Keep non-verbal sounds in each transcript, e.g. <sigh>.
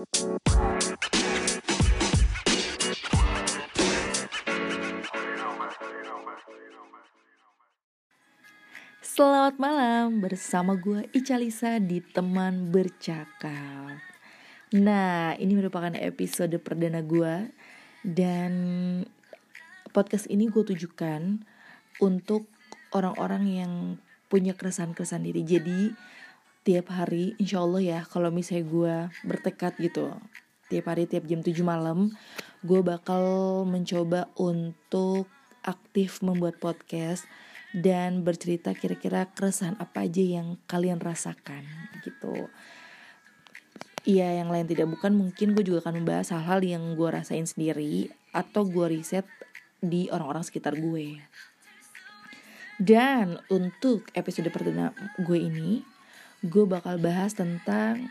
Selamat malam bersama gue Ica Lisa di Teman Bercakap. Nah ini merupakan episode perdana gue Dan podcast ini gue tujukan untuk orang-orang yang punya keresahan-keresahan diri. Jadi tiap hari insya Allah ya kalau misalnya gue bertekad gitu Tiap hari tiap jam 7 malam gue bakal mencoba untuk aktif membuat podcast dan bercerita kira-kira keresahan apa aja yang kalian rasakan gitu. Iya yang lain tidak bukan mungkin gue juga akan membahas hal-hal yang gue rasain sendiri atau gue riset di orang-orang sekitar gue. Dan untuk episode perdana gue ini, gue bakal bahas tentang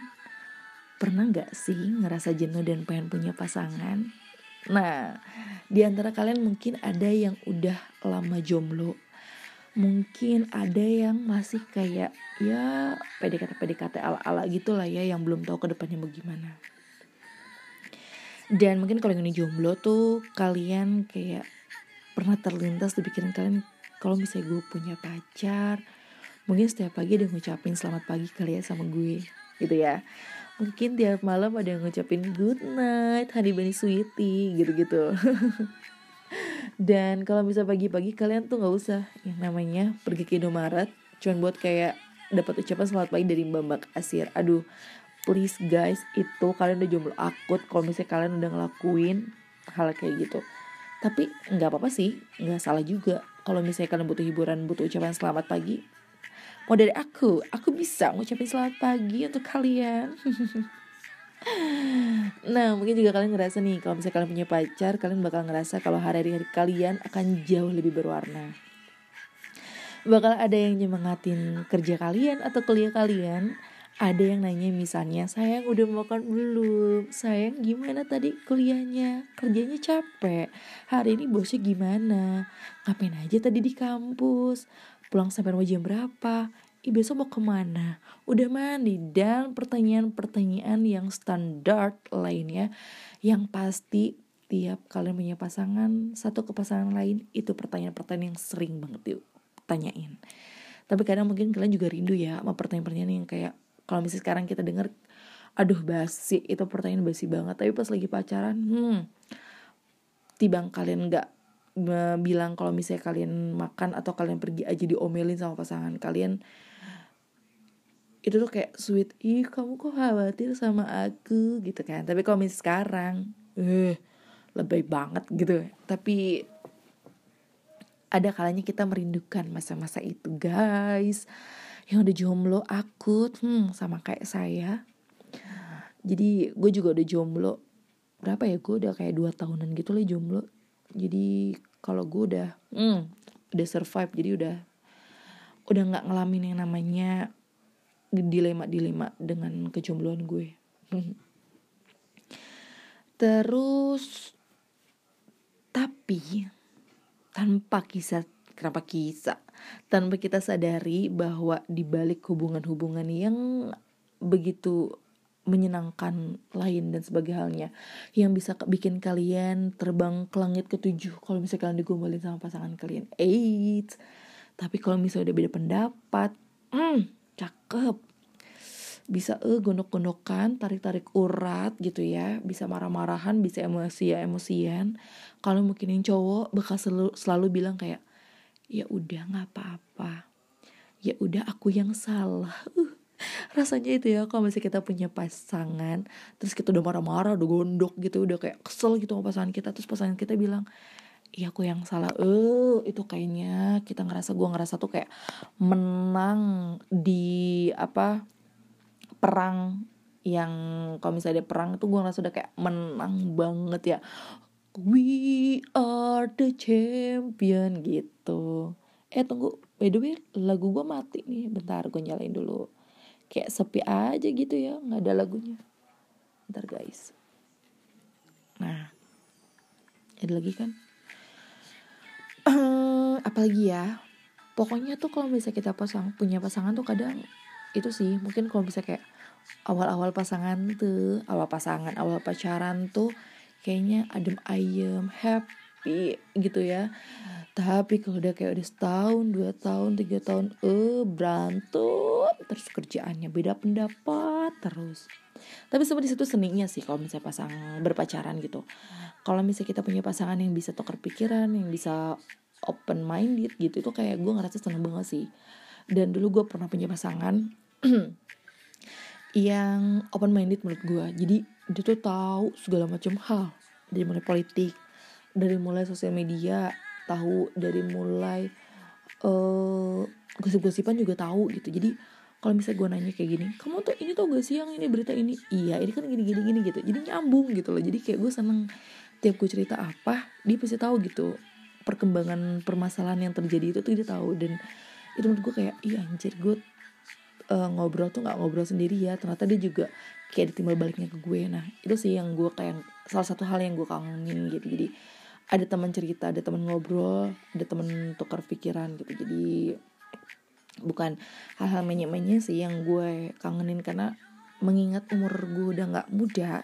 pernah gak sih ngerasa jenuh dan pengen punya pasangan? Nah, di antara kalian mungkin ada yang udah lama jomblo mungkin ada yang masih kayak ya PDKT PDKT ala ala gitulah ya yang belum tahu ke depannya bagaimana dan mungkin kalau yang ini jomblo tuh kalian kayak pernah terlintas di pikiran kalian kalau misalnya gue punya pacar mungkin setiap pagi ada ngucapin selamat pagi kali ya sama gue gitu ya. Mungkin tiap malam ada yang ngucapin good night honey bunny sweetie gitu-gitu. <laughs> Dan kalau bisa pagi-pagi kalian tuh nggak usah. Yang namanya pergi ke Indomaret cuman buat kayak dapat ucapan selamat pagi dari Mbak Mbak Asir. Aduh please guys itu kalian udah jomblo akut kalau misalnya kalian udah ngelakuin hal kayak gitu. Tapi nggak apa-apa sih nggak salah juga. Kalau misalnya kalian butuh hiburan butuh ucapan selamat pagi mau dari aku aku bisa ngucapin selamat pagi untuk kalian. <laughs> Nah mungkin juga kalian ngerasa nih Kalau misalnya kalian punya pacar Kalian bakal ngerasa kalau hari-hari kalian Akan jauh lebih berwarna. Bakal ada yang nyemangatin kerja kalian Atau kuliah kalian. Ada yang nanya misalnya sayang udah makan belum? Sayang gimana tadi kuliahnya? Kerjanya capek. Hari ini bosnya gimana? Ngapain aja tadi di kampus pulang sampai rumah jam berapa Ih besok mau ke mana? Udah mandi dan pertanyaan-pertanyaan yang standar lainnya yang pasti tiap kalian punya pasangan satu ke pasangan lain itu pertanyaan-pertanyaan yang sering banget ditanyain. Tapi kadang mungkin kalian juga rindu ya sama pertanyaan-pertanyaan yang kayak kalau misalnya sekarang kita dengar aduh basi itu pertanyaan basi banget tapi pas lagi pacaran hmm tibang kalian nggak bilang kalau misalnya kalian makan atau kalian pergi aja diomelin sama pasangan kalian itu tuh kayak sweet ih kamu kok khawatir sama aku? Gitu kan. Tapi kalau misalnya sekarang eh lebih banget gitu. Tapi ada kalanya kita merindukan masa-masa itu guys. Yang udah jomblo akut hmm, sama kayak saya. Jadi gue juga udah jomblo berapa ya? Gue udah kayak dua tahunan gitu lah jomblo. Jadi kalau gue udah hmm, udah survive jadi udah udah nggak ngalamin yang namanya dilema-dilema dengan kejombloan gue. <laughs> Terus tapi tanpa kisah kenapa kisah tanpa kita sadari bahwa di balik hubungan-hubungan yang begitu menyenangkan lain dan sebagai halnya. Yang bisa bikin kalian terbang ke langit ketujuh kalau misalnya kalian digombalin sama pasangan kalian. Eight tapi kalau misalnya udah beda pendapat hmm, cakep. Bisa eh gondok-gondokan tarik-tarik urat gitu ya. Bisa marah-marahan bisa emosi ya emosian kalau mungkin yang cowok bakal selalu, selalu bilang kayak ya udah nggak apa-apa. Ya udah aku yang salah. Uh, <laughs> rasanya itu ya kalau misalnya kita punya pasangan terus kita udah marah-marah udah gondok gitu udah kayak kesel gitu sama pasangan kita terus pasangan kita bilang iya aku yang salah. Eh itu kayaknya kita ngerasa gua ngerasa tuh kayak menang di apa perang yang kalau misalnya ada perang tuh gue ngerasa udah kayak menang banget ya. We are the champion gitu. Eh tunggu by the way lagu gue mati nih bentar gue nyalain dulu kayak sepi aja gitu ya nggak ada lagunya. Bentar guys. Nah ada lagi kan? Uh, apalagi ya pokoknya tuh kalau misalnya kita pasang punya pasangan tuh kadang itu sih mungkin kalau bisa kayak awal-awal pasangan tuh awal pasangan awal pacaran tuh kayaknya adem ayem happy gitu ya. Tapi kalau udah kayak udah setahun dua tahun tiga tahun eh berantem. Terus kerjaannya beda pendapat terus. Tapi sebenarnya situ seninya sih kalau misalnya pasang berpacaran gitu. Kalau misalnya kita punya pasangan yang bisa tukar pikiran yang bisa open minded gitu itu kayak gue ngerasa seneng banget sih. Dan dulu gue pernah punya pasangan <clears throat> yang open minded menurut gue. Jadi dia tuh tahu segala macam hal. Dari mulai politik dari mulai sosial media tahu dari mulai uh, gosip-gosipan juga tahu gitu. Jadi kalau misalnya gue nanya kayak gini kamu tuh ini tuh gak sih yang ini berita ini? Iya ini kan gini gini gini gitu. Jadi nyambung gitu loh. Jadi kayak gue seneng tiap gue cerita apa dia pasti tahu gitu. Perkembangan permasalahan yang terjadi itu tuh dia tahu. Dan itu menurut gue kayak iya anjir gue uh, ngobrol tuh nggak ngobrol sendiri ya. Ternyata dia juga kayak ditimbal baliknya ke gue. Nah itu sih yang gue kayak salah satu hal yang gue kangenin gitu. Jadi ada teman cerita ada teman ngobrol ada teman tukar pikiran gitu. Jadi bukan hal-hal menye-menye sih yang gue kangenin karena mengingat umur gue udah nggak muda.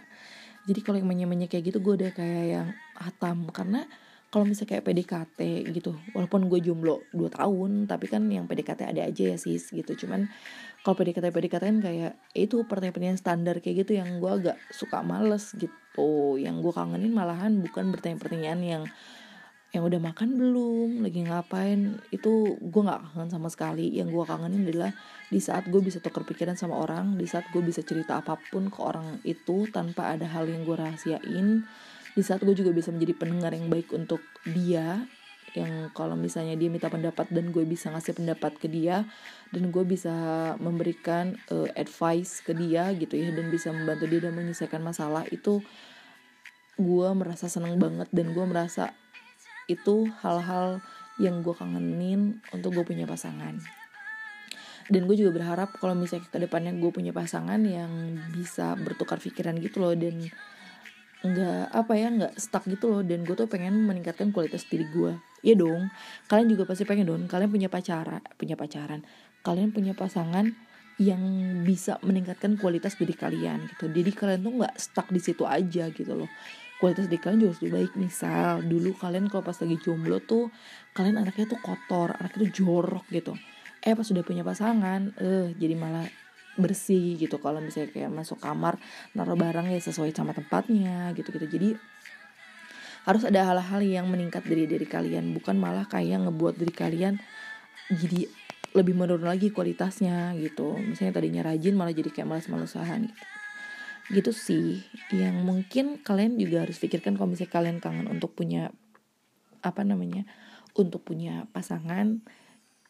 Jadi kalau yang menye-menye kayak gitu gue udah kayak yang hatam. Karena kalau misalnya kayak PDKT gitu walaupun gue jomblo 2 tahun tapi kan yang PDKT ada aja ya sis gitu. Cuman kalau PDKT PDKT kan kayak itu pertanyaan-pertanyaan standar kayak gitu yang gue agak suka males gitu. Yang gue kangenin malahan bukan pertanyaan-pertanyaan yang yang udah makan belum lagi ngapain. Itu gue nggak kangen sama sekali. Yang gue kangenin adalah di saat gue bisa tukar pikiran sama orang di saat gue bisa cerita apa pun ke orang itu tanpa ada hal yang gue rahasiain di saat gue juga bisa menjadi pendengar yang baik untuk dia yang kalau misalnya dia minta pendapat dan gue bisa ngasih pendapat ke dia dan gue bisa memberikan uh, advice ke dia gitu ya dan bisa membantu dia dan menyelesaikan masalah itu gue merasa seneng banget dan gue merasa itu hal-hal yang gue kangenin untuk gue punya pasangan. Dan gue juga berharap kalau misalnya ke depannya gue punya pasangan yang bisa bertukar pikiran gitu loh dan nggak apa ya nggak stuck gitu loh. Dan gue tuh pengen meningkatkan kualitas diri gue ya dong kalian juga pasti pengen dong kalian punya pacaran punya pacaran. Kalian punya pasangan yang bisa meningkatkan kualitas diri kalian gitu. Jadi kalian tuh nggak stuck di situ aja gitu loh. Kualitas diri kalian juga harus lebih baik. Misal dulu kalian kalau pas lagi jomblo tuh kalian anaknya tuh kotor anaknya tuh jorok gitu. Eh pas sudah punya pasangan eh jadi malah bersih gitu. Kalau misalnya kayak masuk kamar naruh barang ya sesuai sama tempatnya gitu gitu jadi harus ada hal-hal yang meningkat dari diri kalian. Bukan malah kayak ngebuat diri kalian jadi lebih menurun lagi kualitasnya gitu. Misalnya tadinya rajin malah jadi kayak malas-malasahan gitu. Gitu sih. Yang mungkin kalian juga harus pikirkan kalau misalnya kalian kangen untuk punya apa namanya untuk punya pasangan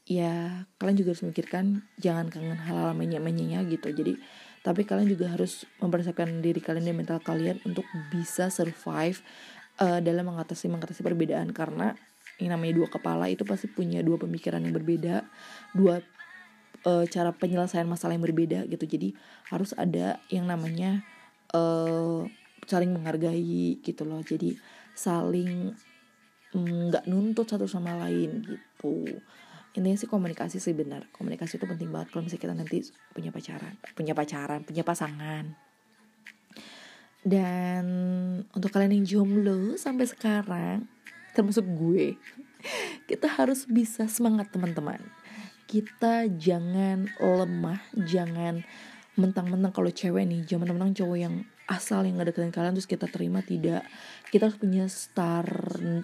ya kalian juga harus memikirkan jangan kangen hal-hal menye-menyenya gitu. Jadi tapi kalian juga harus mempersiapkan diri kalian dan mental kalian untuk bisa survive uh, dalam mengatasi mengatasi perbedaan. Karena ini namanya dua kepala itu pasti punya dua pemikiran yang berbeda dua uh, cara penyelesaian masalah yang berbeda gitu. Jadi harus ada yang namanya uh, saling menghargai gitu loh. Jadi saling mm, nggak mm, nuntut satu sama lain gitu intinya sih komunikasi sih benar. Komunikasi itu penting banget kalau misalnya kita nanti punya pacaran punya pacaran punya pasangan. Dan untuk kalian yang jomblo sampai sekarang termasuk gue <laughs> kita harus bisa semangat teman-teman. Kita jangan lemah jangan mentang-mentang kalau cewek nih jangan mentang-mentang cowok yang asal yang ngedeketin kalian terus kita terima tidak. Kita harus punya star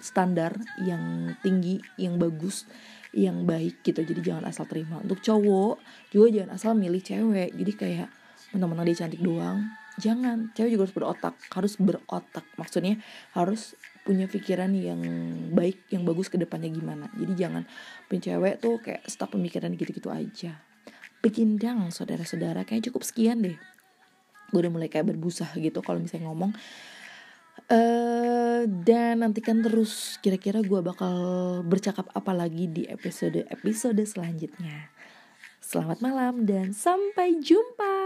standar yang tinggi yang bagus yang baik gitu. Jadi jangan asal terima. Untuk cowok juga jangan asal milih cewek. Jadi kayak mentang-mentang dia cantik doang. Jangan. Cewek juga harus berotak. Harus berotak. Maksudnya harus punya pikiran yang baik yang bagus ke depannya gimana. Jadi jangan punya cewek tuh kayak stuck pemikiran gitu-gitu aja. Dang saudara-saudara. Kayak cukup sekian deh. Gue udah mulai kayak berbusa gitu kalau misalnya ngomong. Uh, dan nantikan terus kira-kira gue bakal bercakap apa lagi di episode episode selanjutnya. Selamat malam dan sampai jumpa